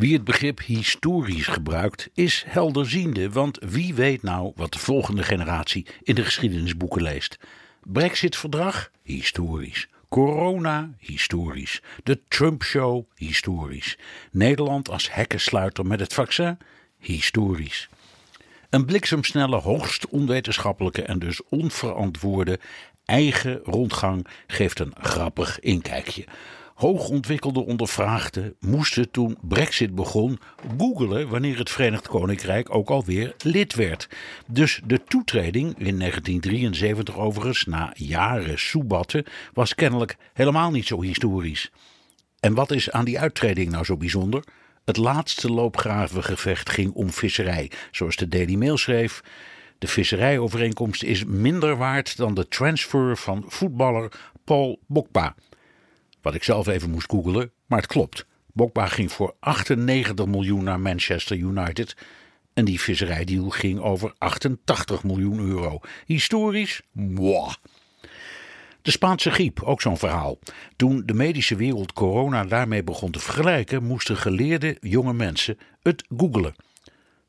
Wie het begrip historisch gebruikt, is helderziende, want wie weet nou wat de volgende generatie in de geschiedenisboeken leest. Brexit-verdrag? Historisch. Corona? Historisch. De Trump-show? Historisch. Nederland als hekkensluiter met het vaccin? Historisch. Een bliksemsnelle, hoogst onwetenschappelijke en dus onverantwoorde eigen rondgang geeft een grappig inkijkje. Hoogontwikkelde ondervraagden moesten toen Brexit begon googelen wanneer het Verenigd Koninkrijk ook alweer lid werd. Dus de toetreding in 1973 overigens, na jaren soebatten, was kennelijk helemaal niet zo historisch. En wat is aan die uittreding nou zo bijzonder? Het laatste loopgravengevecht ging om visserij, zoals de Daily Mail schreef. De visserijovereenkomst is minder waard dan de transfer van voetballer Paul Bokpa. Wat ik zelf even moest googelen, maar het klopt. Bokba ging voor 98 miljoen naar Manchester United. En die visserijdeal ging over 88 miljoen euro. Historisch? Mwah. De Spaanse griep, ook zo'n verhaal. Toen de medische wereld corona daarmee begon te vergelijken, moesten geleerde jonge mensen het googelen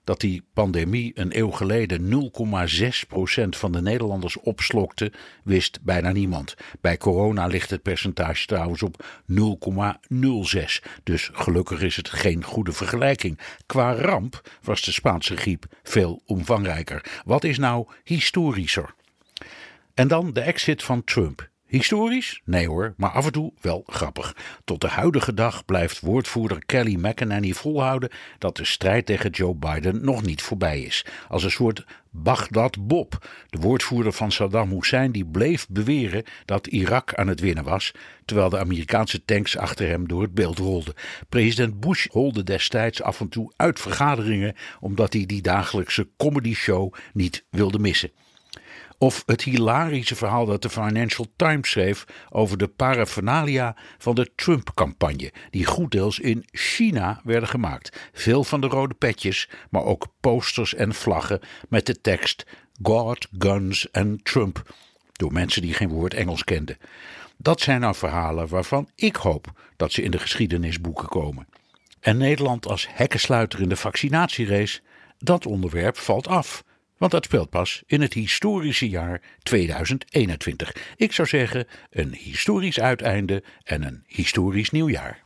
dat die pandemie een eeuw geleden 0,6% van de Nederlanders opslokte, wist bijna niemand. Bij corona ligt het percentage trouwens op 0,06. Dus gelukkig is het geen goede vergelijking. Qua ramp was de Spaanse griep veel omvangrijker. Wat is nou historischer? En dan de exit van Trump. Historisch? Nee hoor, maar af en toe wel grappig. Tot de huidige dag blijft woordvoerder Kelly McEnany volhouden dat de strijd tegen Joe Biden nog niet voorbij is. Als een soort Baghdad Bob, de woordvoerder van Saddam Hussein, die bleef beweren dat Irak aan het winnen was, terwijl de Amerikaanse tanks achter hem door het beeld rolden. President Bush holde destijds af en toe uit vergaderingen omdat hij die dagelijkse comedy show niet wilde missen. Of het hilarische verhaal dat de Financial Times schreef over de paraphernalia van de Trump-campagne, die goeddeels in China werden gemaakt. Veel van de rode petjes, maar ook posters en vlaggen met de tekst God, Guns en Trump, door mensen die geen woord Engels kenden. Dat zijn nou verhalen waarvan ik hoop dat ze in de geschiedenisboeken komen. En Nederland als hekkensluiter in de vaccinatierace, dat onderwerp valt af. Want dat speelt pas in het historische jaar 2021. Ik zou zeggen, een historisch uiteinde en een historisch nieuwjaar.